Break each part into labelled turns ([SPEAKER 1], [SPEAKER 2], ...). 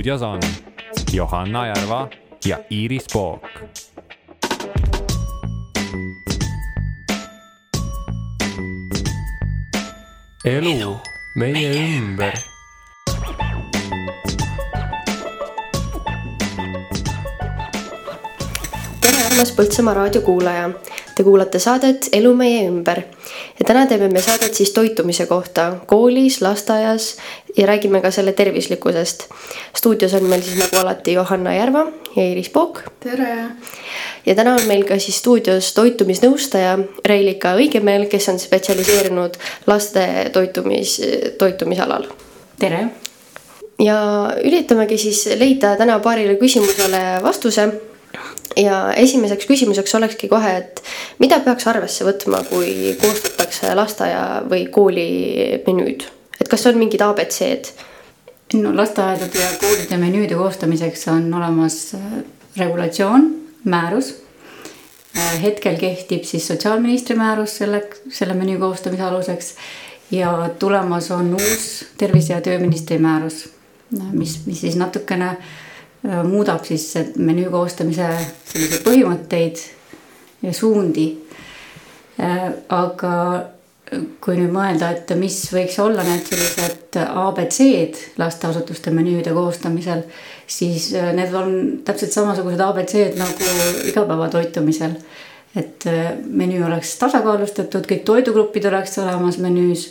[SPEAKER 1] stuudios on Johanna Järva ja Iiris Pook.
[SPEAKER 2] elu meie ümber
[SPEAKER 3] tere, armas Põltsamaa raadiokuulaja. Te kuulate saadet Elu meie ümber ja täna teeme me saadet siis toitumise kohta koolis, lasteaias ja räägime ka selle tervislikkusest. stuudios on meil siis nagu alati Johanna Järva ja Iiris Pook.
[SPEAKER 4] tere!
[SPEAKER 3] ja täna on meil ka siis stuudios toitumisnõustaja Reilika Õigemeel, kes on spetsialiseerunud laste toitumis, toitumisalal.
[SPEAKER 5] tere!
[SPEAKER 3] ja üritamegi siis leida täna paarile küsimusele vastuse ja esimeseks küsimuseks olekski kohe, et mida peaks arvesse võtma, kui koostatakse lasteaia või kooli menüüd, et kas on mingid abc-d?
[SPEAKER 5] no lasteaedade ja koolide menüüde koostamiseks on olemas äh, regulatsioon, määrus. Äh, hetkel kehtib siis sotsiaalministri määrus selle, selle menüü koostamise aluseks ja tulemas on uus tervise- ja tööministri määrus, mis, mis siis natukene äh, Äh, muudab siis menüü koostamise selliseid põhimõtteid ja suundi. Äh, aga kui nüüd mõelda, et mis võiks olla need sellised abc-d lasteasutuste menüüde koostamisel, siis äh, need on täpselt samasugused abc-d nagu igapäevatoitumisel. et menüü oleks tasakaalustatud, kõik toidugrupid oleks olemas menüüs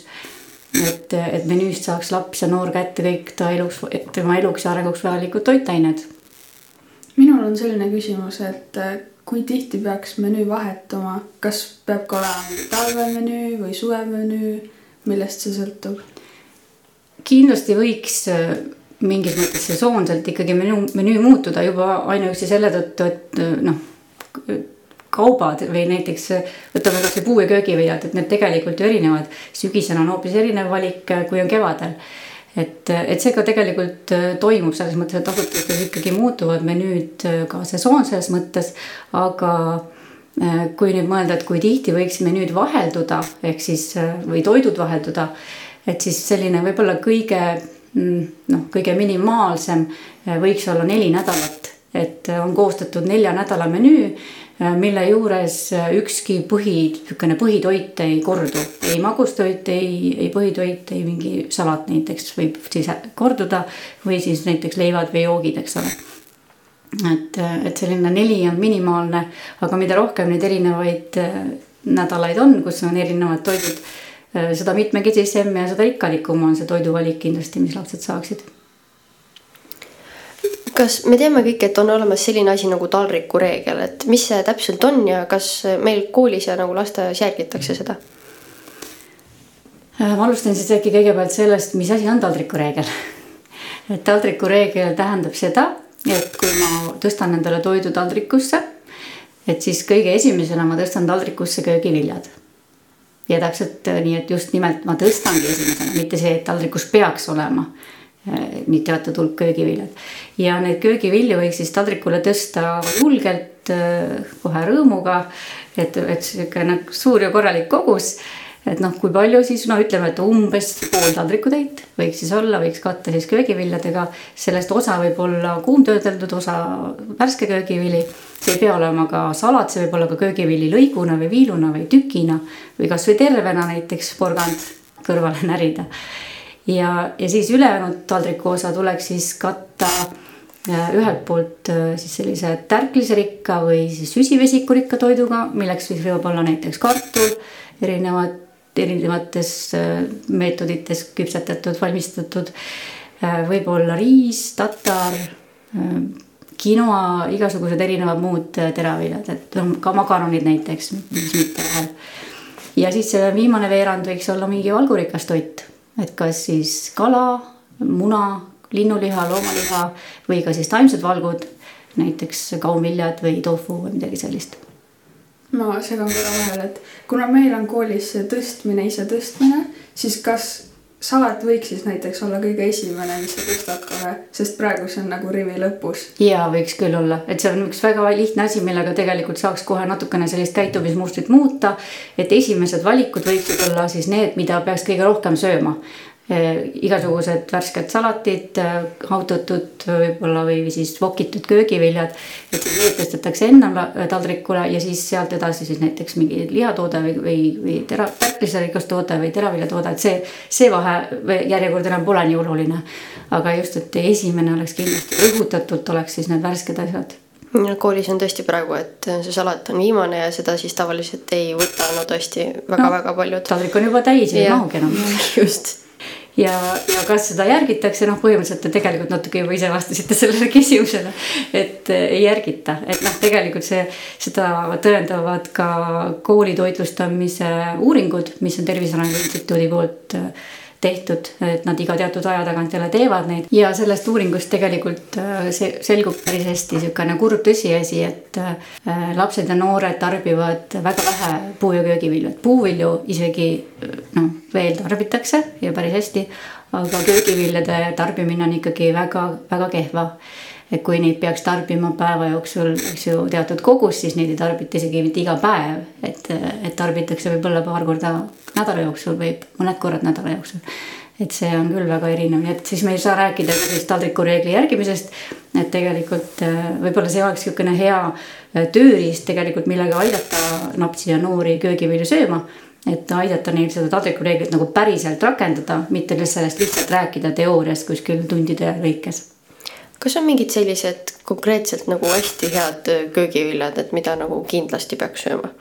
[SPEAKER 5] et, et menüüst saaks laps ja noor kätte kõik ta eluks, tema eluks ja arenguks vajalikud toitained.
[SPEAKER 4] minul on selline küsimus, et äh, kui tihti peaks menüü vahetuma, kas peab ka olema talvemenüü või suvemenüü, millest see sõltub?
[SPEAKER 5] kindlasti võiks äh, mingis mõttes sesoonselt ikkagi menüü, menüü muutuda juba ainuüksi selle tõttu, et äh, noh kaubad või näiteks võtame kasvõi puu- ja köögiviljad, et need tegelikult ju erinevad. sügisel on hoopis erinev valik, kui on kevadel. Et, et see ka tegelikult äh, toimub selles mõttes, et asutustes ikkagi muutuvad menüüd äh, ka sesoonses mõttes, aga äh, kui nüüd mõelda, et kui tihti võiks menüüd vahelduda, ehk siis või toidud vahelduda, et siis selline võib-olla kõige mm, noh, kõige minimaalsem võiks olla neli nädalat, et on koostatud nelja nädala menüü mille juures äh, ükski põhi, niisugune põhitoit ei kordu, ei magustoit, ei, ei põhitoit, ei mingi salat näiteks võib siis korduda või siis näiteks leivad või joogid, eks ole. et, äh, et selline neli on minimaalne, aga mida rohkem neid erinevaid nädalaid on, kus on erinevad toidud, seda mitmekesisem ja seda rikkalikum on see toiduvalik kindlasti, mis lapsed saaksid
[SPEAKER 3] kas me teame kõik, et on olemas selline asi nagu taldrikureegel, et mis see täpselt on ja kas meil koolis ja nagu lasteaias järgitakse seda?
[SPEAKER 5] Äh, ma alustan siis äkki kõigepealt sellest, mis asi on taldrikureegel. et taldrikureegel tähendab seda, et kui ma tõstan endale toidu taldrikusse, et siis kõige esimesena ma tõstan taldrikusse köögiviljad. ja täpselt äh, nii, et just nimelt ma tõstangi esimesena, mitte see, et taldrikus peaks olema nii teatud hulk köögiviljad. ja neid köögivilju võiks siis taldrikule tõsta julgelt, äh, kohe rõõmuga. et, et siukene suur ja korralik kogus. et noh, kui palju siis no ütleme, et umbes pool taldrikutäit võiks siis olla, võiks katta siis köögiviljadega. sellest osa võib olla kuumtöödeldud, osa värske köögivili. see ei pea olema ka salat, see võib olla ka köögivili lõiguna või viiluna või tükina või kasvõi tervena näiteks porgand kõrvale närida ja, ja siis ülejäänud taldriku osa tuleks siis katta äh, ühelt poolt äh, siis sellise tärkliserikka või siis süsivesikurikka toiduga, milleks siis võib olla näiteks kartul, erinevad, erinevates äh, meetodites küpsetatud, valmistatud. võib-olla riis, tatar, quinoa, igasugused erinevad muud teraviljad, et ka makaronid näiteks, mis mitte vahel. ja siis viimane veerand võiks olla mingi valgurikas toit et kas siis kala, muna, linnuliha, loomaliha või ka siis taimsed valgud, näiteks kaunviljad või tofu või midagi sellist.
[SPEAKER 4] ma segan korra vahele, et kuna meil on koolis tõstmine, ise tõstmine, siis kas salat võiks siis näiteks olla kõige esimene, mis sa tõstad kohe, sest praegu see on nagu rivi lõpus.
[SPEAKER 5] ja võiks küll olla, et see on üks väga lihtne asi, millega tegelikult saaks kohe natukene sellist käitumismustrit muuta. et esimesed valikud võiksid olla siis need, mida peaks kõige rohkem sööma. Igasugused värsked salatid, haututud võib-olla või siis vokitud köögiviljad. et need tõstetakse enne taldrikule ja siis sealt edasi siis näiteks mingi lihatoode või, või, või tera-, tärkliserikas toode või teraviljatoode, et see, see vahe või järjekord enam pole nii oluline. aga just, et esimene oleks kindlasti rõhutatult oleks siis need värsked asjad
[SPEAKER 3] koolis on tõesti praegu, et see salat on viimane ja seda siis tavaliselt ei võta no tõesti väga-väga no, paljud.
[SPEAKER 5] taldrik on juba täis ja ei mahugi enam.
[SPEAKER 3] just
[SPEAKER 5] ja, ja kas seda järgitakse, noh, põhimõtteliselt te tegelikult natuke juba ise vastasite sellele küsimusele, et äh, ei järgita, et noh, tegelikult see, seda tõendavad ka kooli toitlustamise uuringud, mis on Tervise Arengu Instituudi poolt äh, tehtud, et nad iga teatud aja tagant jälle teevad neid. Ja sellest uuringust tegelikult äh, see selgub päris hästi niisugune kurb tõsiasi, et äh, lapsed ja noored tarbivad väga vähe puu- ja köögivilju, et puuvilju isegi noh, veel tarbitakse ja päris hästi, aga köögiviljade tarbimine on ikkagi väga-väga kehva et kui neid peaks tarbima päeva jooksul, eks ju, teatud kogus, siis neid ei tarbita isegi mitte iga päev. et, et tarbitakse võib-olla paar korda nädala jooksul või mõned korrad nädala jooksul. et see on küll väga erinev, nii et siis me ei saa rääkida sellist taldrikureegli järgimisest. et tegelikult äh, võib-olla see oleks niisugune hea äh, tööriist tegelikult, millega aidata lapsi ja noori köögivilju sööma et aidata neil seda taldrikureeglit nagu päriselt rakendada, mitte sellest lihtsalt rääkida teoorias kuskil tundide lõikes
[SPEAKER 3] kas on mingid sellised konkreetselt nagu hästi head köögiviljad, et mida nagu kindlasti peaks sööma?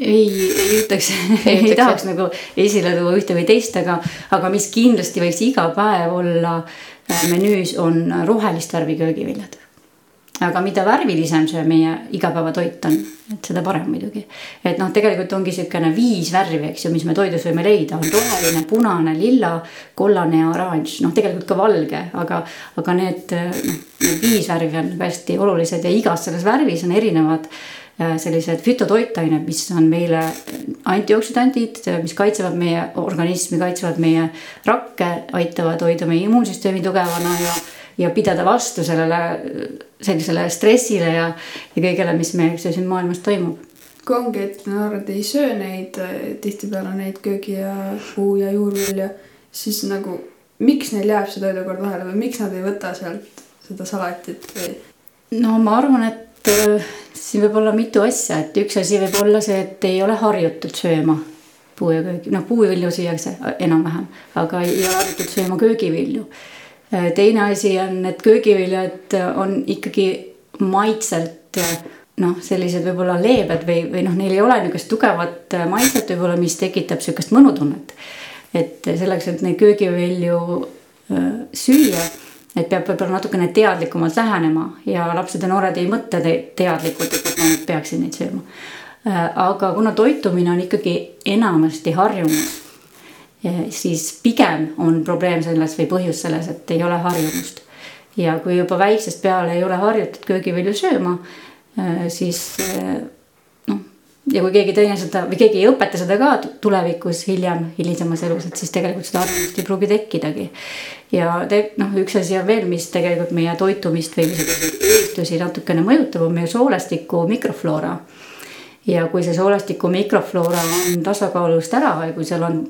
[SPEAKER 5] ei, ei ütleks ei tahaks nagu esile tuua ühte või teist, aga, aga mis kindlasti võiks iga päev olla äh, menüüs, on rohelist värvi köögiviljad aga mida värvilisem see meie igapäevatoit on, et seda parem muidugi. et noh, tegelikult ongi niisugune viis värvi, eks ju, mis me toidus võime leida, on roheline, punane, lilla, kollane ja oranž, noh, tegelikult ka valge, aga, aga need noh, need viis värvi on hästi olulised ja igas selles värvis on erinevad äh, sellised fütotoitained, mis on meile antioksüdandid, mis kaitsevad meie organismi, kaitsevad meie rakke, aitavad hoida meie immuunsüsteemi tugevana ja ja pidada vastu sellele, sellisele stressile ja, ja kõigele, mis meil siin maailmas toimub.
[SPEAKER 4] kui ongi, et noored ei söö neid tihtipeale neid köögi ja puu ja juurvilju, siis nagu miks neil jääb see toidukord vahele või miks nad ei võta sealt seda salatit või?
[SPEAKER 5] no ma arvan, et äh, siin võib olla mitu asja, et üks asi võib olla see, et ei ole harjutud sööma puu ja köögi, noh, puuvilju süüakse enam-vähem, aga ei ole harjutud sööma köögivilju teine asi on, et köögiviljad on ikkagi maitselt äh, noh, sellised võib-olla leebed või, või noh, neil ei ole niisugust tugevat äh, maitset võib-olla, mis tekitab niisugust mõnutunnet. et selleks, et neid köögivilju süüa, et peab võib-olla natukene teadlikumalt lähenema ja lapsed ja noored ei mõtle te teadlikult, et ma nüüd peaksin neid sööma. aga kuna toitumine on ikkagi enamasti harjumus siis pigem on probleem selles või põhjus selles, et ei ole harjumust. ja kui juba väiksest peale ei ole harjutud köögivilju sööma, äh, siis äh, noh, ja kui keegi teine seda või keegi ei õpeta seda ka tulevikus hiljem, hilisemas elus, et siis tegelikult seda harjumust ei pruugi tekkidagi. ja te, noh, üks asi on veel, mis tegelikult meie toitumist või niisuguseid eelistusi natukene mõjutab, on meie soolestiku mikrofloora ja kui see soolestiku mikrofloora on tasakaalust ära või kui seal on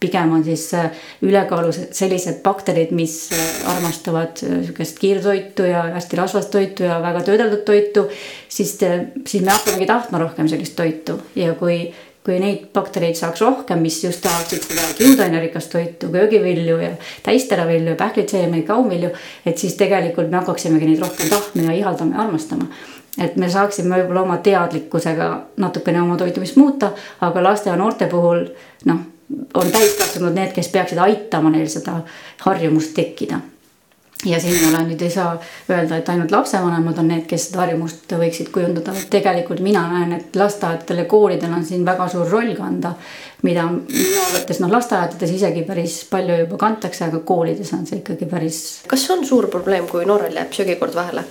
[SPEAKER 5] pigem on siis äh, ülekaalus sellised bakterid, mis äh, armastavad äh, sihukest kiirtoitu ja hästi rasvast toitu ja väga töödeldud toitu. siis, siis me hakkamegi tahtma rohkem sellist toitu ja kui, kui neid baktereid saaks rohkem, mis just tahaksid seda kiudainerikast toitu, köögivilju ja täisteravilju, pähklitseemeid, kaunvilju. et siis tegelikult me hakkaksimegi neid rohkem tahtma ja ihaldama ja armastama et me saaksime võib-olla oma teadlikkusega natukene oma toitumist muuta, aga laste ja noorte puhul noh on täiskasvanud need, kes peaksid aitama neil seda harjumust tekkida. ja siinkohal nüüd ei saa öelda, et ainult lapsevanemad on need, kes seda harjumust võiksid kujundada, vaid tegelikult mina näen, et lasteaedadel ja koolidel on siin väga suur roll kanda. mida minu arvates noh, lasteaedades isegi päris palju juba kantakse, aga koolides on see ikkagi päris.
[SPEAKER 3] kas see on suur probleem, kui noorel jääb söögikord vahele?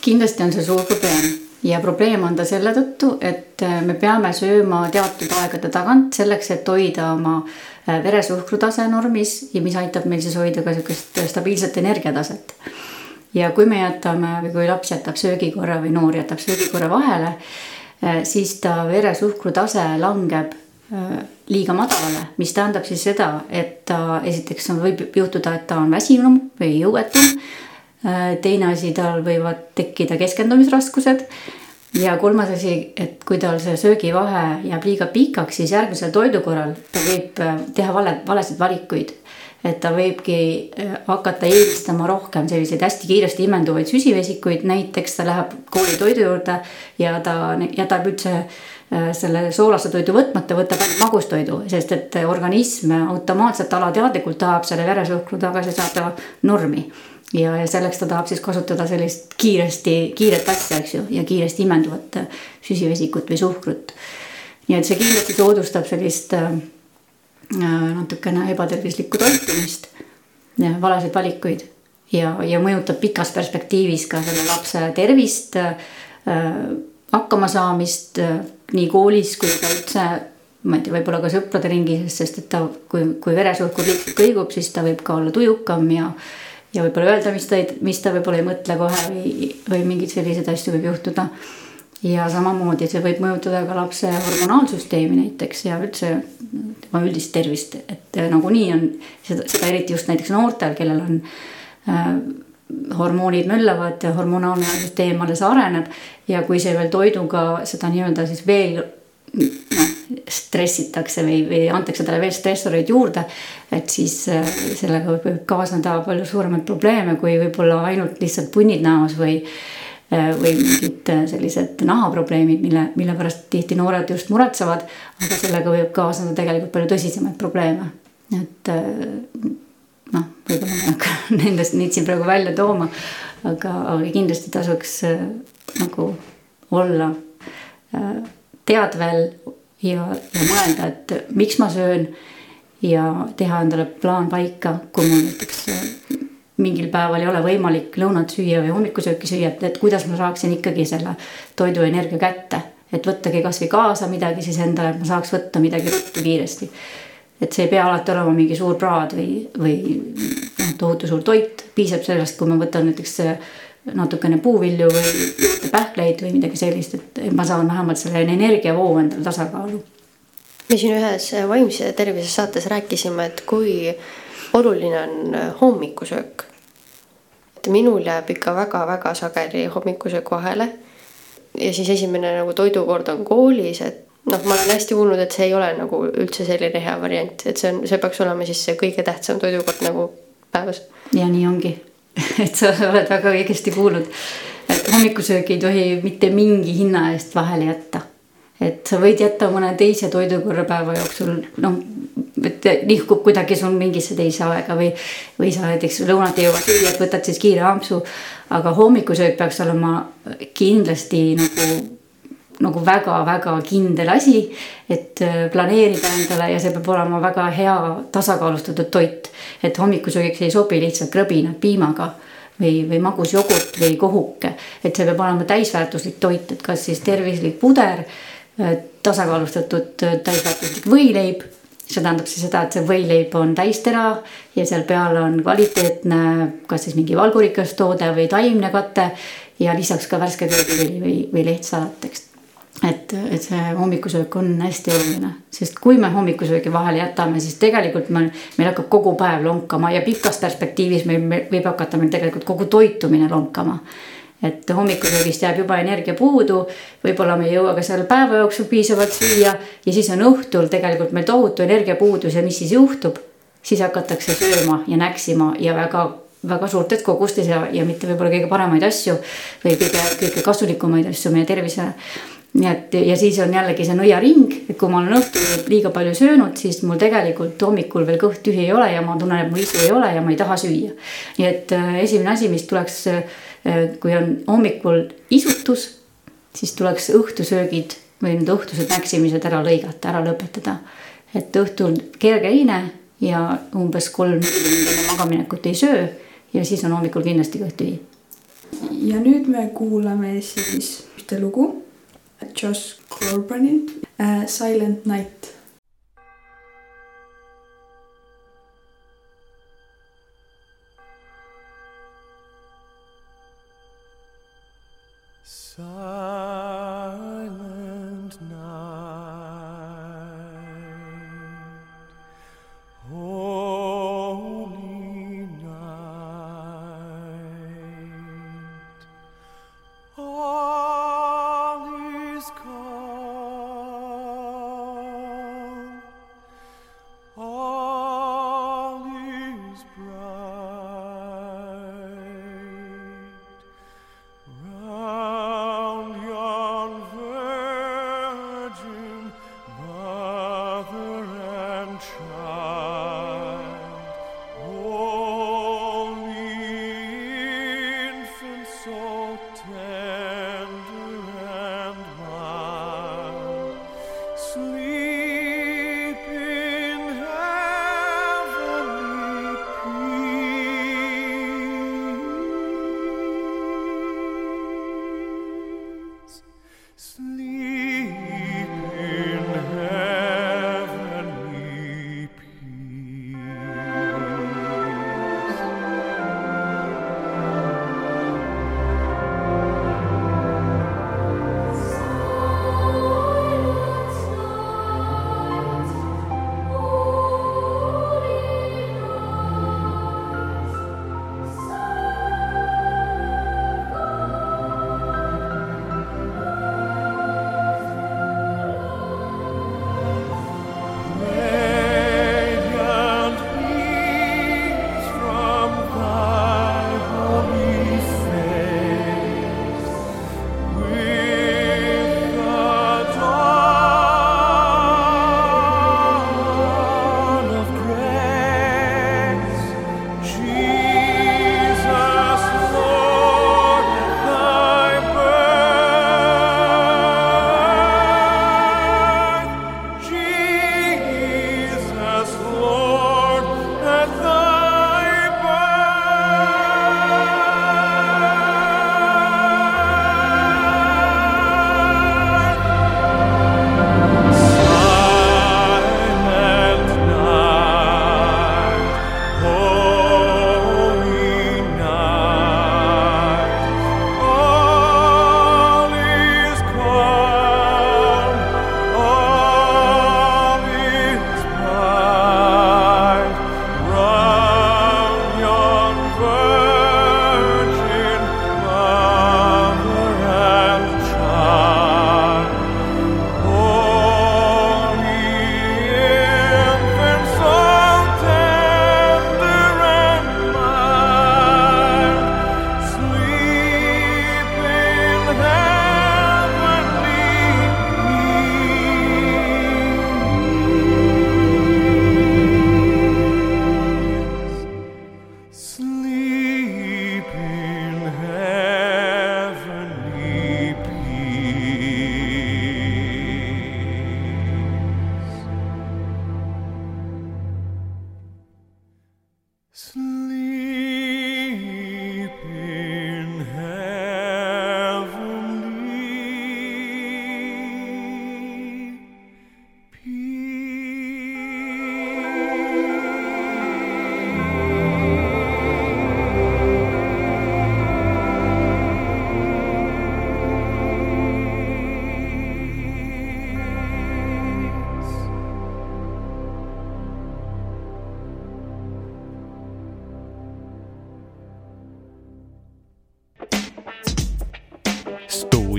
[SPEAKER 5] kindlasti on see suur probleem ja probleem on ta selle tõttu, et äh, me peame sööma teatud aegade tagant selleks, et hoida oma äh, veresuhkru tase normis ja mis aitab meil siis hoida ka sihukest stabiilset energiataset. ja kui me jätame või kui laps jätab söögikorra või noor jätab söögikorra vahele, äh, siis ta veresuhkru tase langeb liiga madalale, mis tähendab siis seda, et ta esiteks on, võib juhtuda, et ta on väsinum või jõuetum. Teine asi, tal võivad tekkida keskendumisraskused. Ja kolmas asi, et kui tal see söögivahe jääb liiga pikaks, siis järgmisel toidu korral ta võib teha vale, valesid valikuid. Et ta võibki hakata eelistama rohkem selliseid hästi kiiresti imenduvaid süsivesikuid, näiteks ta läheb koolitoidu juurde ja ta jätab üldse Äh, selle soolase toidu võtmata, võtab ainult magustoidu, sest et organism automaatselt alateadlikult tahab selle veresuhkru tagasi saada normi. Ja, ja selleks ta tahab siis kasutada sellist kiiresti, kiiret asja, eks ju, ja kiiresti imenduvat süsivesikut või suhkrut. nii et see kindlasti soodustab sellist äh, natukene ebatervislikku toitumist, valesid valikuid ja, ja mõjutab pikas perspektiivis ka selle lapse tervist äh, hakkamasaamist äh, nii koolis kui ka üldse ma ei tea, võib-olla ka sõprade ringis, sest et ta, kui, kui veresuhkur kõigub, siis ta võib ka olla tujukam ja ja võib-olla öelda, mis ta, mis ta võib-olla ei mõtle kohe või, või mingeid selliseid asju võib juhtuda. ja samamoodi see võib mõjutada ka lapse hormonaalsüsteemi näiteks ja üldse tema üldist tervist, et nagunii on seda, seda eriti just näiteks noortel, kellel on äh, hormoonid möllavad hormonaalne süsteem alles areneb. ja kui see veel toiduga seda nii-öelda siis veel noh, stressitakse või, või antakse talle veel stressoreid juurde. et siis äh, sellega võib kaasneda palju suuremaid probleeme, kui võib-olla ainult lihtsalt punnid näos või äh, või mingid äh, sellised nahaprobleemid, mille, mille pärast tihti noored just muretsevad. aga sellega võib kaasneda tegelikult palju tõsisemaid probleeme. et noh, võib-olla ma ei hakka nendest neid siin praegu välja tooma, aga, aga kindlasti tasuks nagu olla teadvel ja, ja mõelda, et miks ma söön ja teha endale plaan paika, kui mul näiteks äh, mingil päeval ei ole võimalik lõunat süüa või hommikusööki süüa, et, et kuidas ma saaksin ikkagi selle toiduenergia kätte. et võttagi kasvõi kaasa midagi siis endale, et ma saaks võtta midagi ruttu kiiresti et see ei pea alati olema mingi suur praad või, või noh, tohutu suur toit, piisab sellest, kui ma võtan näiteks natukene puuvilju või pähkleid või midagi sellist, et ma saan vähemalt selle energiavoo endale tasakaalu.
[SPEAKER 3] me siin ühes vaimse tervise saates rääkisime, et kui oluline on hommikusöök. et minul jääb ikka väga-väga sageli hommikusöök vahele. ja siis esimene nagu toidukord on koolis, et noh, ma olen hästi kuulnud, et see ei ole nagu üldse selline hea variant, et see on, see peaks olema siis see kõige tähtsam toidukord nagu päevas.
[SPEAKER 5] ja nii ongi et sa oled väga õigesti kuulnud, et hommikusööki ei tohi mitte mingi hinna eest vahele jätta. et sa võid jätta mõne teise toidukorra päeva jooksul, noh, et nihkub kuidagi sul mingisse teise aega või, või sa näiteks lõunat ei jõua süüa, et võtad siis kiire ampsu. aga hommikusöök peaks olema kindlasti nagu nagu väga-väga kindel asi. et äh, planeerida endale ja see peab olema väga hea tasakaalustatud toit. et hommikusöögiks ei sobi lihtsalt krõbinad piimaga või, või magus jogurt või kohuke. et see peab olema täisväärtuslik toit, et kas siis tervislik puder, äh, tasakaalustatud äh, täisväärtuslik võileib see tähendab siis seda, et see võileib on täistera ja seal peal on kvaliteetne, kas siis mingi valgurikas toode või taimne kate ja lisaks ka värske köögivili või, või lehtsalat, eks et, et see hommikusöök on hästi oluline, sest kui me hommikusöögi vahele jätame, siis tegelikult meil, meil hakkab kogu päev lonkama ja pikas perspektiivis meil, meil võib hakata meil tegelikult kogu toitumine lonkama. et hommikusöögist jääb juba energia puudu, võib-olla me ei jõua ka seal päeva jooksul piisavalt süüa ja siis on õhtul tegelikult meil tohutu energiapuudus ja mis siis juhtub? siis hakatakse sööma ja näksima ja väga väga suurtes kogustes ja, ja mitte võib-olla kõige paremaid asju või kõige, kõige kasulikumaid asju meie tervisele nii et ja siis on jällegi see nõiaring, et kui ma olen õhtul liiga palju söönud, siis mul tegelikult hommikul veel kõht tühi ei ole ja ma tunnen, et mu isu ei ole ja ma ei taha süüa. nii et äh, esimene asi, mis tuleks, äh, kui on hommikul isutus, siis tuleks õhtusöögid või need õhtused näksimised ära lõigata, ära lõpetada. et õhtul kerge heine ja umbes kolm tundi enne magamaminekut ei söö ja siis on hommikul kindlasti kõht tühi.
[SPEAKER 4] ja nüüd me kuulame siis ühte lugu Josh Corbanin uh, Silent Night.
[SPEAKER 6] Silent night,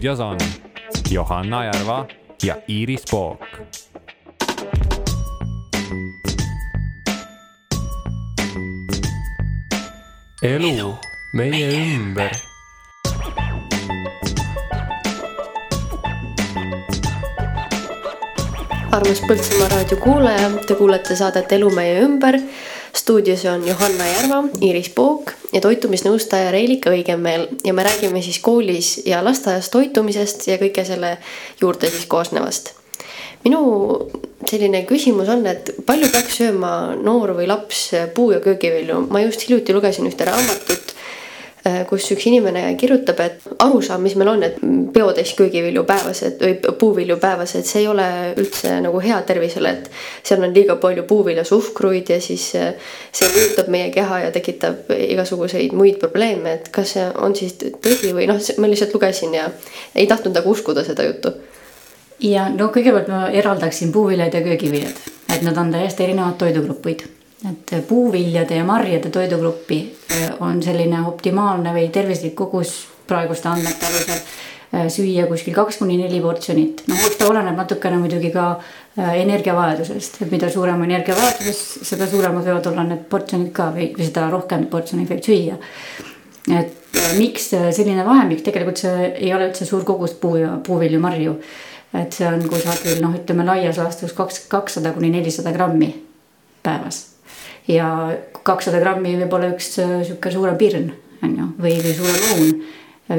[SPEAKER 1] stuudios on Johanna Järva ja Iiris Pook.
[SPEAKER 2] elu meie ümber
[SPEAKER 3] armas Põltsamaa raadio kuulaja, te kuulete saadet Elu meie ümber. stuudios on Johanna Järva, Iiris Pook ja toitumisnõustaja Reelika Õigemeel ja me räägime siis koolis ja lasteaias toitumisest ja kõige selle juurde siis koosnevast. minu selline küsimus on, et palju peaks sööma noor või laps puu- ja köögivilju, ma just hiljuti lugesin ühte raamatut kus üks inimene kirjutab, et arusaam, mis meil on, et peotäis köögivilju päevas, et või puuvilju päevas, et see ei ole üldse nagu hea tervisele, et seal on liiga palju puuviljasuhkruid ja siis äh, see mõjutab meie keha ja tekitab igasuguseid muid probleeme, et kas see on siis tõsi või noh, ma lihtsalt lugesin ja ei tahtnud nagu uskuda seda juttu.
[SPEAKER 5] ja no kõigepealt ma eraldaksin puuviljad ja köögiviljad, et nad on täiesti erinevad toidugrupid et puuviljade ja marjade toidugruppi äh, on selline optimaalne või tervislik kogus praeguste andmete alusel äh, süüa kuskil kaks kuni neli portsjonit. noh, eks ta oleneb natukene muidugi ka äh, energiavajadusest, et mida suurem energiavajadus, seda suuremad võivad olla need portsjonid ka või, või seda rohkem portsjoneid võib süüa. et miks selline vahemik, tegelikult see ei ole üldse suur kogus puu ja puuvilju, marju. et see on kusagil noh, ütleme laias laastus kaks, kakssada kuni nelisada grammi päevas ja kakssada grammi võib olla üks äh, sihuke suurem pirn, on ju, või, või suurem õun.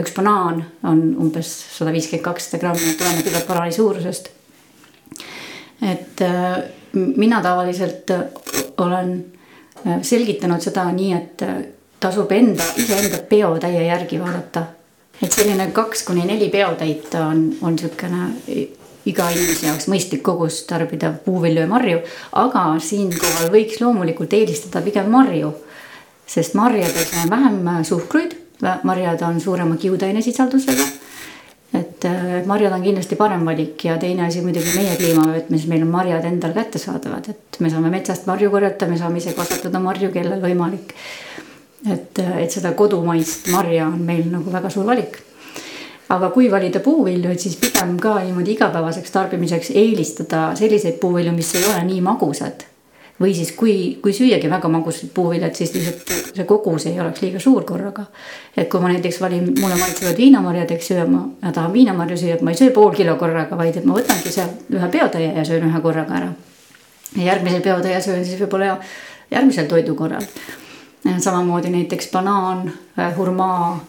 [SPEAKER 5] üks banaan on umbes sada viiskümmend, kakssada grammi, tuleneb üle banaani suurusest. et äh, mina tavaliselt äh, olen selgitanud seda nii, et tasub enda, iseenda peotäie järgi vaadata. et selline kaks kuni neli peotäit on, on niisugune iga inimese jaoks mõistlik kogus tarbida puuvilju ja marju. aga siinkohal võiks loomulikult eelistada pigem marju, sest marjades on vähem suhkruid, marjad on suurema kiudainesisaldusega et äh, marjad on kindlasti parem valik ja teine asi muidugi meie kliimavöötmes, meil on marjad endal kättesaadavad, et me saame metsast marju korjata, me saame ise kasvatada marju, kellel võimalik. et, äh, et seda kodumaist marja on meil nagu väga suur valik aga kui valida puuvilju, et siis pigem ka niimoodi igapäevaseks tarbimiseks eelistada selliseid puuvilju, mis ei ole nii magusad. või siis, kui, kui süüagi väga magusat puuviljat, siis lihtsalt see kogus ei oleks liiga suur korraga. et kui ma näiteks valin, mulle maitsevad viinamarjad, eks ju, ja ma tahan viinamarju süüa, et ma ei söö pool kilo korraga, vaid et ma võtangi sealt ühe peotäie ja söön ühe korraga ära. ja järgmise peotäie söön siis võib-olla järgmisel toidukorral. samamoodi näiteks banaan, hurmaa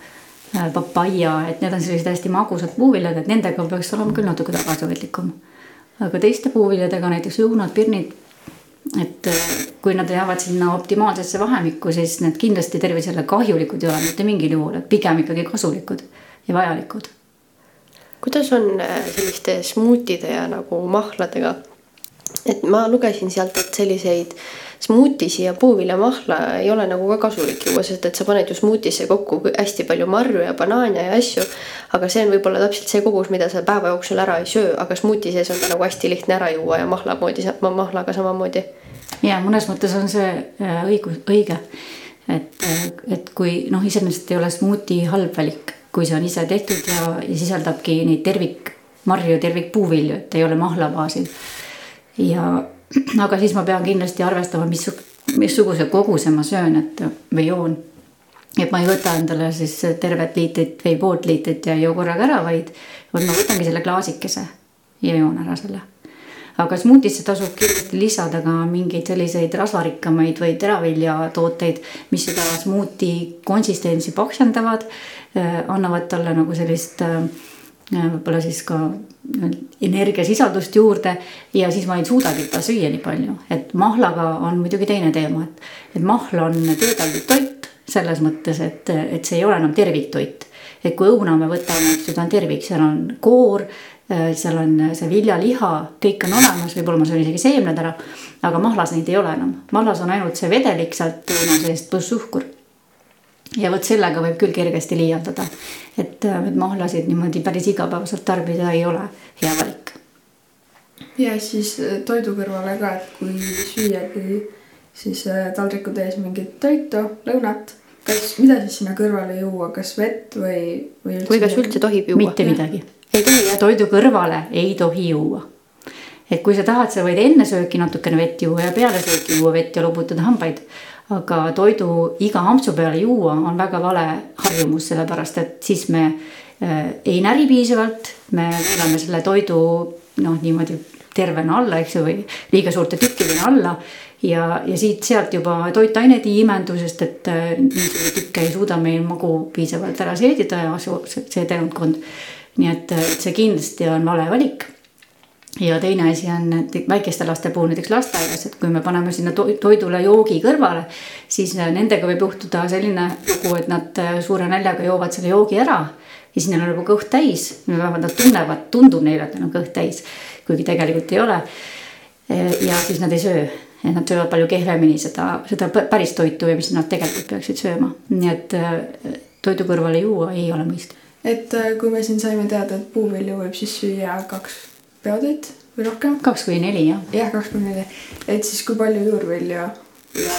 [SPEAKER 5] papaia, et need on sellised hästi magusad puuviljad, et nendega peaks olema küll natuke tagasihoidlikum. aga teiste puuviljadega, näiteks õunad, pirnid, et äh, kui nad jäävad sinna optimaalsesse vahemikku, siis need kindlasti tervisele kahjulikud ei ole mitte mingil juhul, et pigem ikkagi kasulikud ja vajalikud.
[SPEAKER 3] kuidas on äh, selliste smuutide ja nagu mahladega? et ma lugesin sealt, et selliseid äh, smuutisi ja puuviljamahla ei ole nagu ka kasulik juua, sest et sa paned ju smuutisse kokku hästi palju marju ja banaane ja asju. aga see on võib-olla täpselt see kogus, mida sa päeva jooksul ära ei söö, aga smuuti sees on ta nagu hästi lihtne ära juua ja mahla moodi, mahlaga samamoodi.
[SPEAKER 5] ja mõnes mõttes on see äh, õigus, õige. et, äh, et kui noh, iseenesest ei ole smuuti halb valik, kui see on ise tehtud ja, ja sisaldabki neid tervikmarju, tervikpuuvilju, et ei ole mahla baasil. ja aga siis ma pean kindlasti arvestama, mis, missuguse koguse ma söön, et või joon. et ma ei võta endale siis tervet liitrit või poolt liitrit ja ei joo korraga ära, vaid, vaid ma võtangi selle klaasikese ja joon ära selle. aga smuutisse tasub kindlasti lisada ka mingeid selliseid rasvarikkamaid või teraviljatooteid, mis seda smuuti konsistentsi paksendavad, äh, annavad talle nagu sellist äh, võib-olla siis ka energiasisaldust juurde ja siis ma ei suudagi seda süüa nii palju, et mahlaga on muidugi teine teema, et, et mahl on töödeldud toit selles mõttes, et, et see ei ole enam terviktoit. et kui õuna me võtame, siis ta on tervik, seal on koor, seal on see viljaliha, kõik on olemas, võib-olla ma söön isegi seemned ära, aga mahlas neid ei ole enam, mahlas on ainult see vedelik sealt õuna seest pluss suhkur ja vot sellega võib küll kergesti liialdada. et, äh, et mahlasid niimoodi päris igapäevaselt tarbida ei ole hea valik.
[SPEAKER 4] ja siis äh, toidu kõrvale ka, et kui süüagi siis äh, taldriku täis mingit toitu, lõunat, kas, mida siis sinna kõrvale juua, kas vett või, või üldse
[SPEAKER 3] või kas üldse tohib juua?
[SPEAKER 5] mitte midagi.
[SPEAKER 3] ei tohi jah?
[SPEAKER 5] toidu kõrvale ei tohi juua. et kui sa tahad, sa võid enne sööki natukene vett juua ja peale sööki juua vett ja loputada hambaid. Aga toidu iga ampsu peale juua on väga vale harjumus, sellepärast et siis me äh, ei näri piisavalt, me võtame selle toidu noh, niimoodi tervena alla, eks ju, või liiga suurte tükkidena alla ja, ja siit-sealt juba toitained ei imendu, sest et äh, nii suuri tükke ei suuda meil magu piisavalt ära seedida ja see, see tervkond. nii et et see kindlasti on vale valik ja teine asi on et väikeste laste puhul näiteks lasteaias, et kui me paneme sinna to- toidule joogi kõrvale, siis äh, nendega võib juhtuda selline lugu, et nad äh, suure näljaga joovad selle joogi ära ja siis neil on juba kõht täis, vähemalt nad tunnevad, tundub neile, et neil on kõht täis, kuigi tegelikult ei ole. ja siis nad ei söö, et nad söövad palju kehvemini seda, seda pä- päris toitu ja mis nad tegelikult peaksid sööma, nii et äh, toidu kõrvale juua ei ole mõistlik.
[SPEAKER 4] et äh, kui me siin saime teada, et puuvilju võib siis süüa kaks peotäit või rohkem.
[SPEAKER 5] kaks kuni neli jah
[SPEAKER 4] jah, kaks kuni neli, et siis kui palju juurvilju ja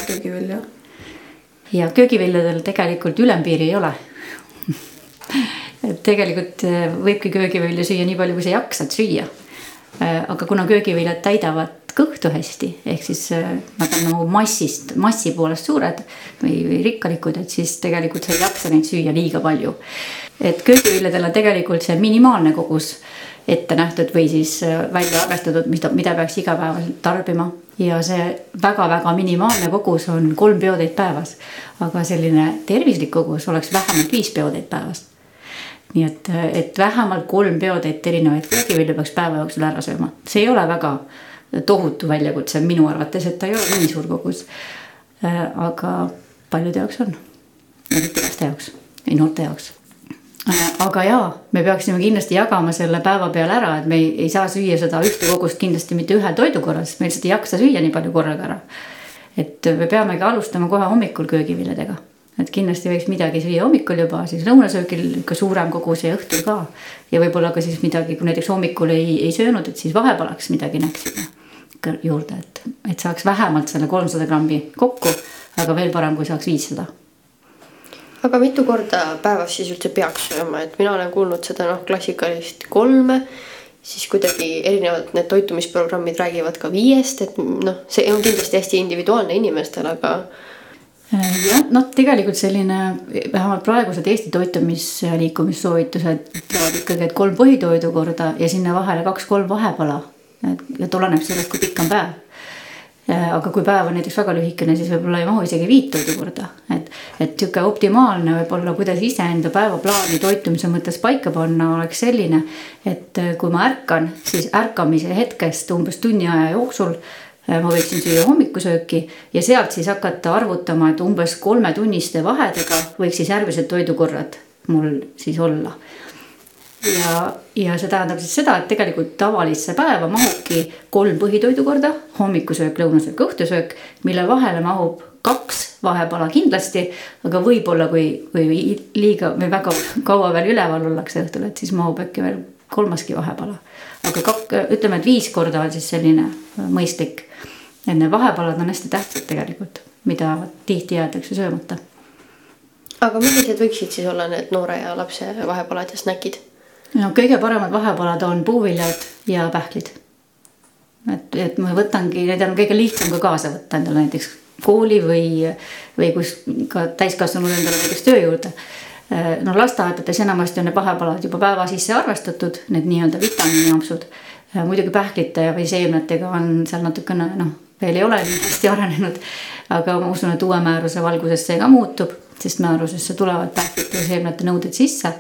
[SPEAKER 4] köögivilju?
[SPEAKER 5] ja köögiviljadel tegelikult ülempiiri ei ole. et tegelikult äh, võibki köögivilju süüa nii palju, kui sa jaksad süüa. aga kuna köögiviljad täidavad kõhtu hästi, ehk siis äh, nad on nagu massist, massi poolest suured või, või rikkalikud, et siis tegelikult sa ei jaksa neid süüa liiga palju. et köögiviljadel on tegelikult see minimaalne kogus ette nähtud või siis äh, välja arvestatud, mida, mida peaks igapäevaselt tarbima ja see väga-väga minimaalne kogus on kolm peotäit päevas. aga selline tervislik kogus oleks vähemalt viis peotäit päevas. nii et, et vähemalt kolm peotäit erinevaid köögivilju peaks päeva jooksul ära sööma, see ei ole väga tohutu väljakutse minu arvates, et ta ei ole nii suur kogus. aga paljude jaoks on, eriti laste jaoks või noorte jaoks aga jaa, me peaksime kindlasti jagama selle päeva peale ära, et me ei, ei saa süüa seda ühte kogust kindlasti mitte ühel toidukorral, sest me lihtsalt ei jaksa süüa nii palju korraga ära. et me peamegi alustama kohe hommikul köögiviljadega, et kindlasti võiks midagi süüa hommikul juba, siis lõunasöögil ikka suurem kogus ja õhtul ka. ja võib-olla ka siis midagi, kui näiteks hommikul ei, ei söönud, et siis vahepalaks midagi näksime juurde, et, et saaks vähemalt selle kolmsada grammi kokku, aga veel parem, kui saaks viissada
[SPEAKER 3] aga mitu korda päevas siis üldse peaks sööma, et mina olen kuulnud seda noh, klassikalist kolme, siis kuidagi erinevad need toitumisprogrammid räägivad ka viiest, et noh, see on kindlasti hästi individuaalne inimestel, aga
[SPEAKER 5] jah, noh, tegelikult selline vähemalt praegused Eesti toitumisliikumissoovitused ütlevad ikkagi, et kolm põhitoidu korda ja sinna vahele kaks-kolm vahepala. et, et oleneb sellest, kui pikk on päev. Aga kui päev on näiteks väga lühikene, siis võib-olla ei mahu isegi viit toidu korda, et, et sihuke optimaalne võib-olla, kuidas iseenda päevaplaani toitumise mõttes paika panna, oleks selline, et kui ma ärkan, siis ärkamise hetkest umbes tunni aja jooksul ma võiksin süüa hommikusööki ja sealt siis hakata arvutama, et umbes kolmetunniste vahedega võiks siis järgmised toidukorrad mul siis olla. ja, ja see tähendab siis seda, et tegelikult tavalisse päeva mahubki kolm põhitoidukorda, hommikusöök, lõunasöök, õhtusöök, mille vahele mahub kaks vahepala kindlasti, aga võib-olla kui, kui liiga või väga kaua veel üleval ollakse õhtul, et siis mahub äkki veel kolmaski vahepala. aga kak-, ütleme, et viis korda on siis selline mõistlik. et need vahepalad on hästi tähtsad tegelikult, mida tihti jäetakse söömata
[SPEAKER 3] aga millised võiksid siis olla need noore ja lapse vahepalad ja snäkid?
[SPEAKER 5] No kõige paremad vahepalad on puuviljad ja pähklid. et, et ma võtangi, need on kõige lihtsam ka kaasa võtta endale näiteks kooli või, või kus ka täiskasvanud endale näiteks töö juurde. no lasteaedades enamasti on need vahepalad juba päeva sisse arvestatud, need nii-öelda vitamiiniampsud. muidugi pähklite või seemnetega on seal natukene noh, veel ei ole nii hästi arenenud. aga ma usun, et uue määruse valguses see ka muutub, sest määrusesse tulevad pähklite ja seemnete nõuded sisse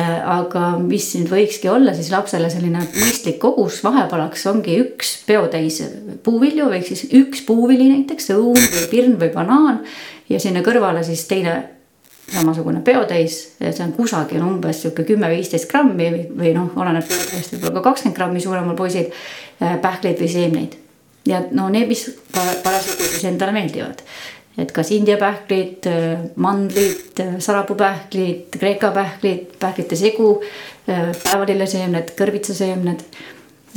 [SPEAKER 5] aga mis nüüd võikski olla siis lapsele selline mõistlik kogus vahepalaks ongi üks peotäis puuvilju ehk siis üks puuvili näiteks õun või pirn või banaan ja sinna kõrvale siis teine samasugune peotäis, see on kusagil umbes sihuke kümme-viisteist grammi või, või noh, oleneb peotäiest võib-olla ka kakskümmend grammi suuremal poisil pähkleid või seemneid. ja no need, mis parasjagu siis endale meeldivad et kas India pähklid, mandlid, sarapuupähklid, Kreeka pähklid, pähklite segu, päevalilleseemned, kõrvitsaseemned.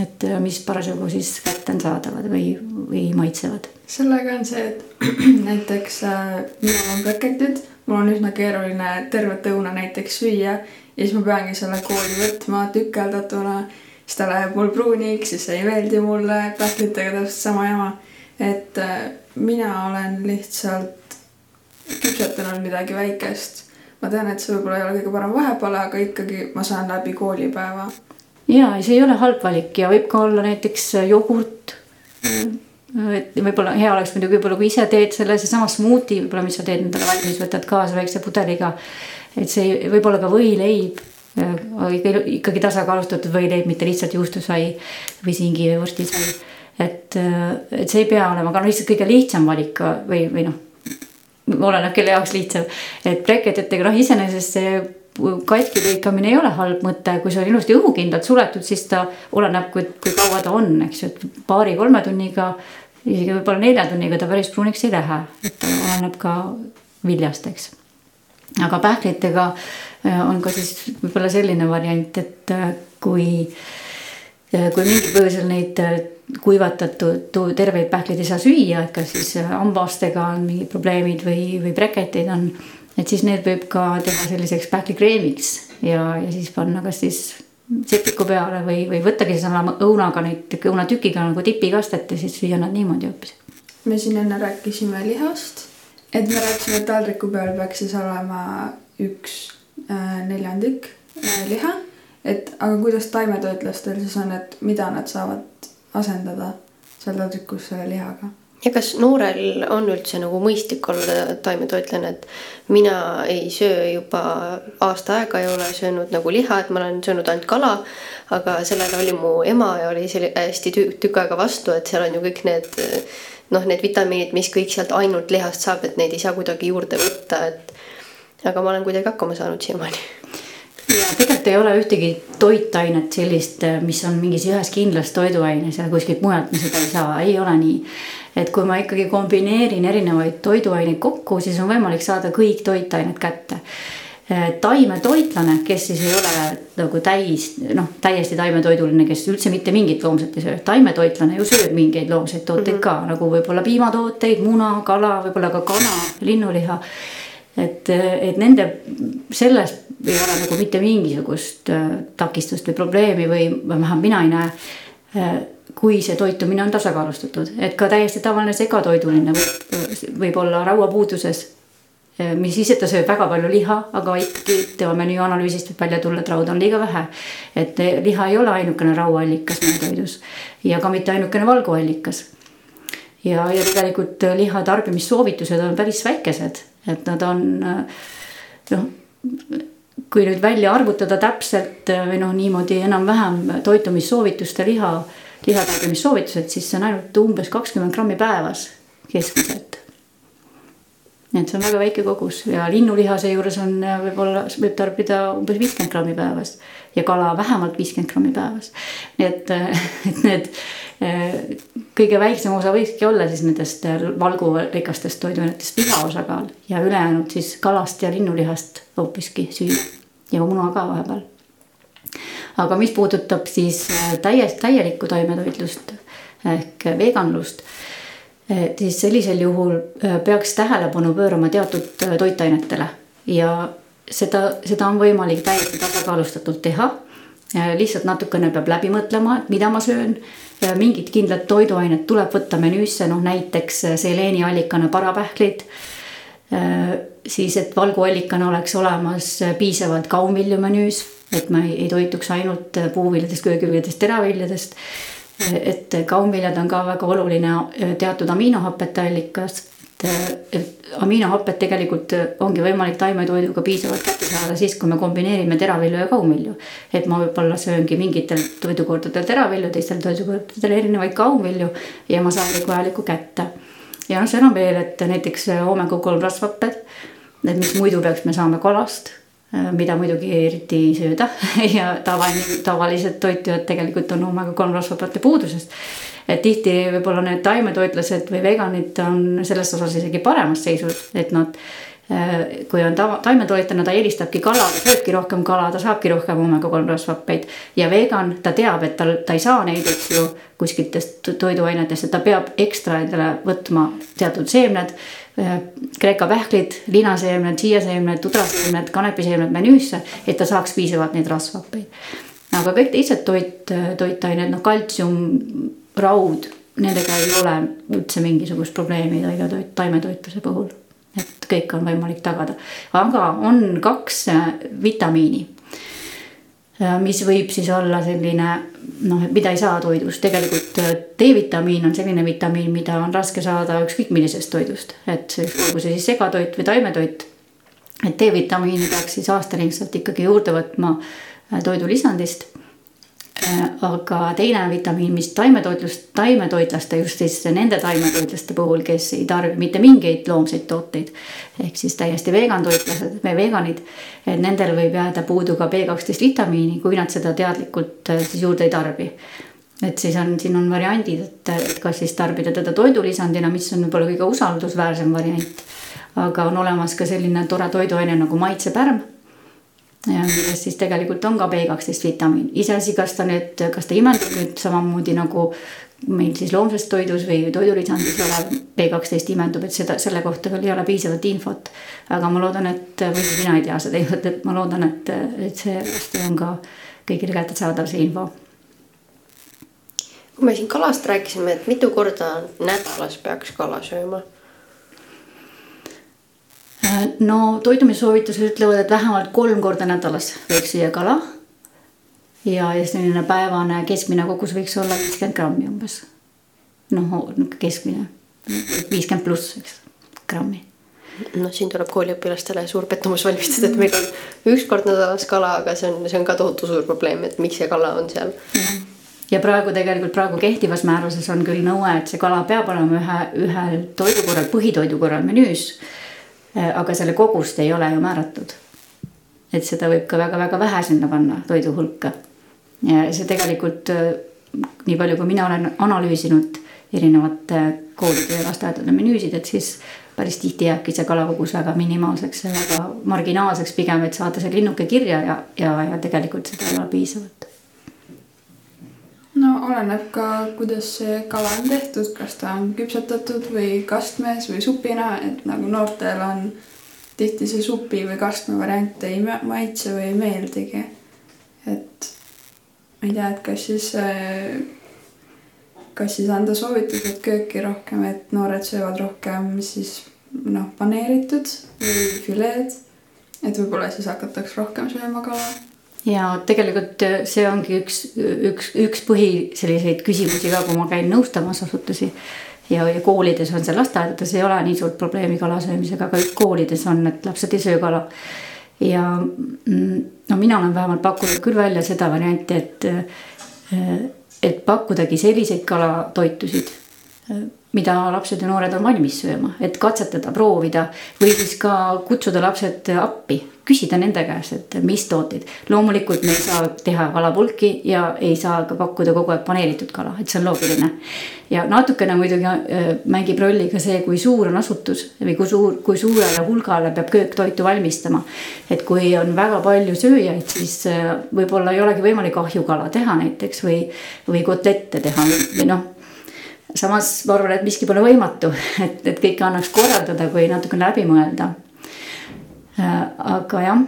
[SPEAKER 5] et äh, mis parasjagu siis kätte on saadavad või, või maitsevad.
[SPEAKER 4] sellega on see, et näiteks äh, minul on breketid, mul on üsna keeruline tervet õuna näiteks süüa ja siis ma peangi selle kooli võtma tükeldatuna, siis ta läheb mul pruuniks, siis ei meeldi mulle, pähklitega täpselt sama jama. Et äh, mina olen lihtsalt küpsetanud midagi väikest. ma tean, et see võib-olla ei ole kõige parem vahepala, aga ikkagi ma saan läbi koolipäeva.
[SPEAKER 5] ja see ei ole halb valik ja võib ka olla näiteks jogurt et võib-olla hea oleks muidugi võib-olla, kui ise teed selle, seesama smuuti võib-olla, mis sa teed endale valmis, võtad kaasa väikse pudeliga. et see võib olla ka võileib, ikkagi tasakaalustatud võileib, mitte lihtsalt juustusai või singi või vorstisai. Et, et see ei pea olema ka lihtsalt kõige lihtsam valik või, või noh, oleneb kelle jaoks lihtsam. et breketitega noh, iseenesest see katki lõikamine ei ole halb mõte, kui see on ilusti õhukindlalt suletud, siis ta oleneb, kui, kui kaua ta on, eks ju, et paari-kolme tunniga isegi võib-olla nelja tunniga ta päris pruuniks ei lähe, et ta oleneb ka viljast, eks. aga pähklitega äh, on ka siis võib-olla selline variant, et äh, kui, äh, kui mingil põhjusel neid kuivatatud terveid pähkleid ei saa süüa, et kas siis hambastega on mingid probleemid või, või breketid on, et siis need võib ka teha selliseks pähklikreemiks ja, ja siis panna kas siis sepiku peale või, või võttagi sellesama õunaga neid õunatükiga nagu tipikastet ja siis süüa nad niimoodi hoopis.
[SPEAKER 4] me siin enne rääkisime lihast, et me rääkisime, et taldriku peal peaks siis olema üks äh, neljandik äh, liha. Et aga kuidas taimetoitlastel siis on, et mida nad saavad asendada seal taldrikus selle lihaga
[SPEAKER 3] ja kas noorel on üldse nagu mõistlik olla taimetoitlane, et mina ei söö juba aasta aega ei ole söönud nagu liha, et ma olen söönud ainult kala. aga sellele oli mu ema ja oli selle hästi tükk aega vastu, et seal on ju kõik need noh, need vitamiinid, mis kõik sealt ainult lihast saab, et neid ei saa kuidagi juurde võtta, et. aga ma olen kuidagi hakkama saanud siiamaani
[SPEAKER 5] ja tegelikult ei ole ühtegi toitainet sellist, mis on mingis ühes kindlas toiduaines ja kuskilt mujalt me seda ei saa, ei ole nii et kui ma ikkagi kombineerin erinevaid toiduaineid kokku, siis on võimalik saada kõik toitained kätte äh, taimetoitlane, kes siis ei ole nagu täis, noh, täiesti taimetoiduline, kes üldse mitte mingit loomset ei söö. taimetoitlane ju sööb mingeid loomseid tooteid mm -hmm. ka nagu võib-olla piimatooteid, muna, kala, võib-olla ka kana, linnuliha. Et, et nende, selles ei ole nagu mitte mingisugust äh, takistust või probleemi või vähemalt mina ei näe äh, kui see toitumine on tasakaalustatud, et ka täiesti tavaline segatoiduline võib, võib olla rauapuuduses. mis siis, et ta sööb väga palju liha, aga ikkagi tema menüüanalüüsist võib välja tulla, et rauda on liiga vähe. et liha ei ole ainukene rauaallikas meie toidus ja ka mitte ainukene valguallikas. ja, ja tegelikult liha tarbimissoovitused on päris väikesed, et nad on noh kui nüüd välja arvutada täpselt või noh, niimoodi enam-vähem toitumissoovituste liha lihatarbimissoovitused, siis see on ainult umbes kakskümmend grammi päevas keskmiselt. nii et see on väga väike kogus ja linnuliha seejuures on võib-olla, võib tarbida umbes viiskümmend grammi päevas ja kala vähemalt viiskümmend grammi päevas. nii et, et need kõige väiksem osa võikski olla siis nendest valgurikastest toiduainetest liha osakaal ja ülejäänud siis kalast ja linnulihast hoopiski süüa ja muna ka vahepeal aga mis puudutab siis äh, täiesti täielikku taimetoitlust ehk veganlust, siis sellisel juhul äh, peaks tähelepanu pöörama teatud äh, toitainetele ja seda, seda on võimalik täiesti tasakaalustatult teha. lihtsalt natukene peab läbi mõtlema, et mida ma söön. Mingid kindlad toiduained tuleb võtta menüüsse, noh näiteks seleeniallikana parapähklid siis, et valguallikana oleks olemas piisavalt kaunvilju menüüs et ma ei, ei toituks ainult puuviljadest, köögiviljadest, teraviljadest. et kaunviljad on ka väga oluline äh, teatud aminohapete allikas. Et aminohapped tegelikult ongi võimalik taimetoiduga piisavalt kätte saada siis, kui me kombineerime teravilju ja kaunvilju. et ma võib-olla sööngi mingitel toidukordadel teravilju, teistel toidukordadel erinevaid kaunvilju ja ma saan kõik vajalikku kätte. ja noh, seal on veel, et näiteks oomega kolm rasvhapped, et mis muidu peaks me saama kalast Äh, mida muidugi eriti ei sööda ja tavaline, tavalised toitujad tegelikult on omega kolm rasvhapete puudusest. Et tihti võib-olla need taimetoitlased või veganid on selles osas isegi paremas seisus, et nad kui on tava, taimetoitlane, ta eelistabki kala, ta sööbki rohkem kala, ta saabki rohkem omega kolm rasvhappeid. ja vegan, ta teab, et tal, ta ei saa neid, eks ju, kuskiltest toiduainetest, et ta peab ekstra endale võtma teatud seemned. Kreeka pähklid, linaseemned, siiaseemned, tudraseemned, kanepiseemned menüüsse, et ta saaks piisavalt neid rasvhappeid. aga kõik teised toit, toitained, noh kaltsium, raud, nendega ei ole üldse mingisugust probleemi taimetoit, taimetoitluse puhul et kõik on võimalik tagada. aga on kaks äh, vitamiini, äh, mis võib siis olla selline noh, mida ei saa toidust, tegelikult äh, D-vitamiin on selline vitamiin, mida on raske saada ükskõik millisest toidust, et olgu see siis segatoit või taimetoit. et D-vitamiini peaks siis aastaringselt ikkagi juurde võtma toidulisandist aga teine vitamiin, mis taimetoitlust, taimetoitlaste just siis nende taimetoitlaste puhul, kes ei tarbi mitte mingeid loomseid tooteid. ehk siis täiesti vegantoitlased või veganid, et nendel võib jääda puudu ka B12 vitamiini, kui nad seda teadlikult äh, siis juurde ei tarbi et siis on, siin on variandid, et kas siis tarbida teda toidulisandina, mis on võib-olla kõige usaldusväärsem variant. aga on olemas ka selline tore toiduaine nagu maitsepärm milles siis tegelikult on ka B12 vitamiin, iseasi, kas ta nüüd, kas ta imendub nüüd samamoodi nagu meil siis loomses toidus või toidulisandis olev B12 imendub, et seda, selle kohta veel ei ole piisavalt infot. aga ma loodan, et, või mina ei tea seda infot, et ma loodan, et, et see varsti on ka kõigile kättesaadav, see info.
[SPEAKER 3] kui me siin kalast rääkisime, et mitu korda nädalas peaks kala sööma
[SPEAKER 5] no toitumissoovitused ütlevad, et vähemalt kolm korda nädalas võiks süüa kala. ja, ja selline päevane keskmine kogus võiks olla viiskümmend grammi umbes. noh, keskmine, viiskümmend pluss, eks, grammi
[SPEAKER 3] noh, siin tuleb kooliõpilastele suur pettumus valmistada, et meil on üks kord nädalas kala, aga see on, see on ka tohutu suur probleem, et miks see kala on seal.
[SPEAKER 5] ja praegu tegelikult praegu kehtivas määruses on küll nõue, et see kala peab olema ühe, ühel toidukorral, põhitoidu korral menüüs Äh, aga selle kogust ei ole ju määratud. et seda võib ka väga-väga vähe sinna panna toidu hulka. ja see tegelikult äh, nii palju, kui mina olen analüüsinud erinevate koolide ja lasteaedade menüüsid, et siis päris tihti jääbki see kalakogus väga minimaalseks väga marginaalseks pigem, et saada see linnuke kirja ja, ja, ja tegelikult seda ei ole piisavalt
[SPEAKER 4] no oleneb ka, kuidas see kala on tehtud, kas ta on küpsetatud või kastmes või supina, et nagu noortel on tihti see supi või kastme variant ei maitse või ei meeldigi. et ma ei tea, et kas siis, kas siis anda soovitused kööki rohkem, et noored söövad rohkem siis noh, paneeritud või fileed. et võib-olla siis hakataks rohkem sööma kala
[SPEAKER 5] ja tegelikult äh, see ongi üks, üks, üks põhi selliseid küsimusi ka, kui ma käin nõustamas asutusi. ja, ja koolides on see, lasteaedades ei ole nii suurt probleemi kalasöömisega, aga koolides on, et lapsed ei söö kala. ja mm, no mina olen vähemalt pakkunud küll välja seda varianti, et, äh, et pakkudagi selliseid kalatoitusid äh, mida lapsed ja noored on valmis sööma, et katsetada, proovida või siis ka kutsuda lapsed appi, küsida nende käest, et mis tooteid. loomulikult me ei saa teha kalapulki ja ei saa ka pakkuda kogu aeg paneeritud kala, et see on loogiline. ja natukene muidugi äh, mängib rolli ka see, kui suur on asutus või kui suur, kui suurele hulgale peab köök toitu valmistama. et kui on väga palju sööjaid, siis äh, võib-olla ei olegi võimalik ahjukala teha näiteks või, või kotlette teha või noh samas ma arvan, et miski pole võimatu, et, et kõike annaks korraldada, kui natukene läbi mõelda. Äh, aga jah,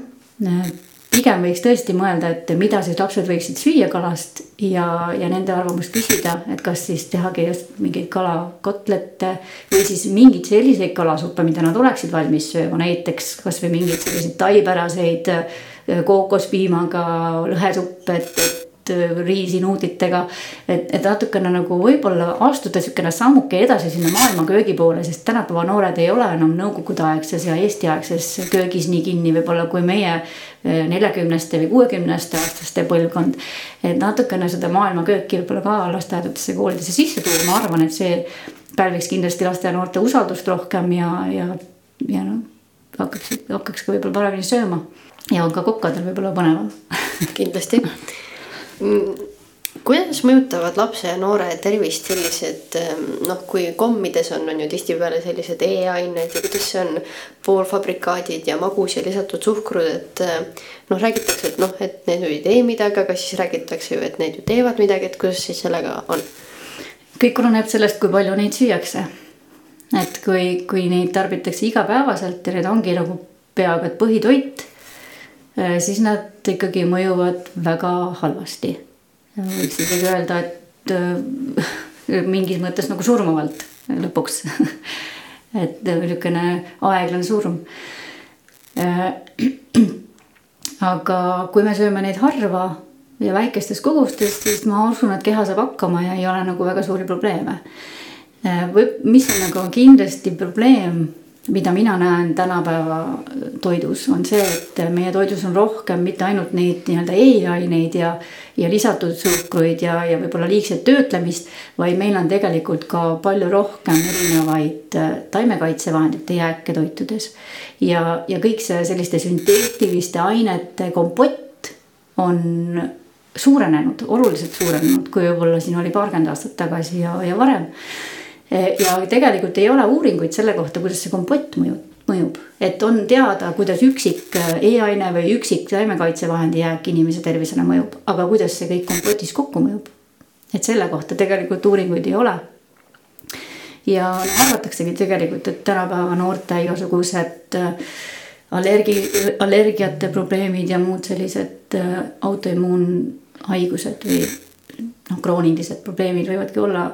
[SPEAKER 5] äh, pigem võiks tõesti mõelda, et mida siis lapsed võiksid süüa kalast ja, ja nende arvamust küsida, et kas siis tehagi just mingeid kalakotlette või siis mingeid selliseid kalasuppe, mida nad oleksid valmis sööma, näiteks kasvõi mingeid selliseid taipäraseid äh, kookospiimaga lõhesupp, et, et riisinuuditega. et, et natukene nagu võib-olla astuda sihukene sammuke edasi sinna maailma köögi poole, sest tänapäeva noored ei ole enam nõukogudeaegses ja eestiaegses köögis nii kinni võib-olla kui meie äh, neljakümneste või kuuekümneste aastaste põlvkond. et natukene seda maailma kööki võib-olla ka lasteaedadesse, koolidesse sisse tuua, ma arvan, et see pälviks kindlasti laste ja noorte usaldust rohkem ja, ja, ja noh hakkaks, hakkaks ka võib-olla paremini sööma ja on ka kokkadel võib-olla põnevam
[SPEAKER 3] kindlasti kuidas mõjutavad lapse ja noore tervist sellised noh, kui kommides on, on ju tihtipeale sellised E-ained ja kuidas see on poolfabrikaadid ja magus ja lisatud suhkrud, et noh, räägitakse, et noh, et need ju ei tee midagi, aga siis räägitakse ju, et need ju teevad midagi, et kuidas siis sellega on?
[SPEAKER 5] kõik oleneb sellest, kui palju neid süüakse. et kui, kui neid tarbitakse igapäevaselt ja need ongi nagu peaaegu et põhitoit, siis nad ikkagi mõjuvad väga halvasti võiks isegi öelda, et äh, mingis mõttes nagu surmavalt lõpuks et niisugune aeglane surm. Äh, aga kui me sööme neid harva ja väikestes kogustes, siis ma usun, et keha saab hakkama ja ei ole nagu väga suuri probleeme. Äh, või mis on nagu kindlasti probleem mida mina näen tänapäeva toidus, on see, et meie toidus on rohkem mitte ainult neid nii-öelda E-aineid ja, ja lisatud suhkruid ja, ja võib-olla liigset töötlemist, vaid meil on tegelikult ka palju rohkem erinevaid äh, taimekaitsevahendite jääke toitudes. ja, ja kõik see selliste sünteetiliste ainete kompott on suurenenud, oluliselt suurenenud, kui võib-olla siin oli paarkümmend aastat tagasi ja, ja varem ja tegelikult ei ole uuringuid selle kohta, kuidas see kompott mõjub, mõjub, et on teada, kuidas üksik äh, E-aine või üksik taimekaitsevahendi jääk inimese tervisele mõjub, aga kuidas see kõik kompotis kokku mõjub. et selle kohta tegelikult uuringuid ei ole. ja no, arvataksegi tegelikult, et tänapäeva noorte igasugused äh, allergi, allergiate probleemid ja muud sellised autoimmuunhaigused või noh, kroonilised probleemid võivadki olla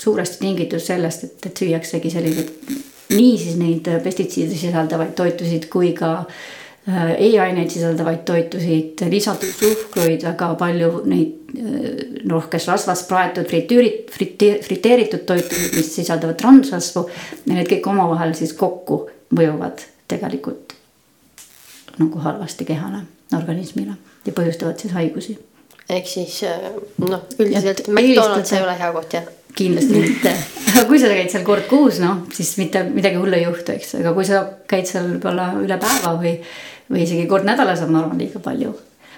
[SPEAKER 5] suuresti tingitud sellest, et, et süüaksegi selliseid nii siis neid pestitsiide sisaldavaid toitusid kui ka äh, E-aineid sisaldavaid toitusid, lisatud suhkruid, väga palju neid äh, noh, kes rasvast praetud fritüürit-, friteer-, friteeritud toitusid, mis sisaldavad transrasvu. ja need kõik omavahel siis kokku mõjuvad tegelikult nagu halvasti kehale, organismile ja põhjustavad siis haigusi.
[SPEAKER 3] ehk siis äh, noh, üldiselt McDonalds ei ole hea koht jah
[SPEAKER 5] kindlasti mitte, aga kui sa käid seal kord kuus, noh, siis mitte midagi hullu ei juhtu, eks, aga kui sa käid seal võib-olla üle päeva või, või isegi kord nädalas on, ma arvan, liiga palju.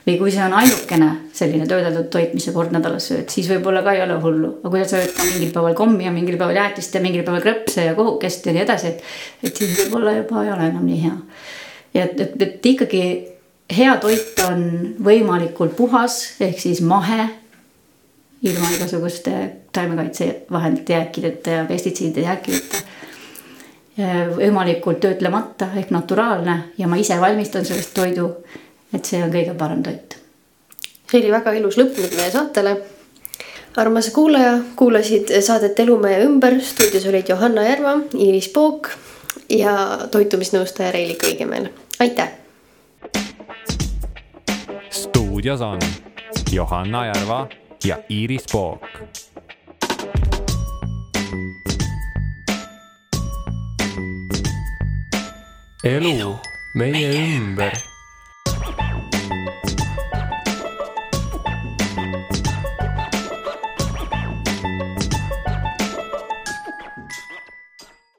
[SPEAKER 5] või kui see on ainukene selline töödeldud toit, mis sa kord nädalas sööd, siis võib-olla ka ei ole hullu, aga kui sa sööd ka mingil päeval kommi ja mingil päeval jäätist ja mingil päeval krõpse ja kohukest ja nii edasi, et, et siis võib-olla juba ei ole enam nii hea. ja et, et, et ikkagi hea toit on võimalikult puhas ehk siis mahe ilma igasuguste taimekaitsevahendite jääkideta ja pestitsiidide jääkideta. võimalikult töötlemata ehk naturaalne ja ma ise valmistan sellest toidu. et see on kõige parem toit.
[SPEAKER 3] see oli väga ilus lõpp nüüd meie saatele. armas kuulaja, kuulasid saadet Elu meie ümber, stuudios olid Johanna Järva, Iiris Pook ja toitumisnõustaja Reili Kõigemäel, aitäh.
[SPEAKER 1] stuudios on Johanna Järva ja Iiris Pook.
[SPEAKER 2] Elu meie ümber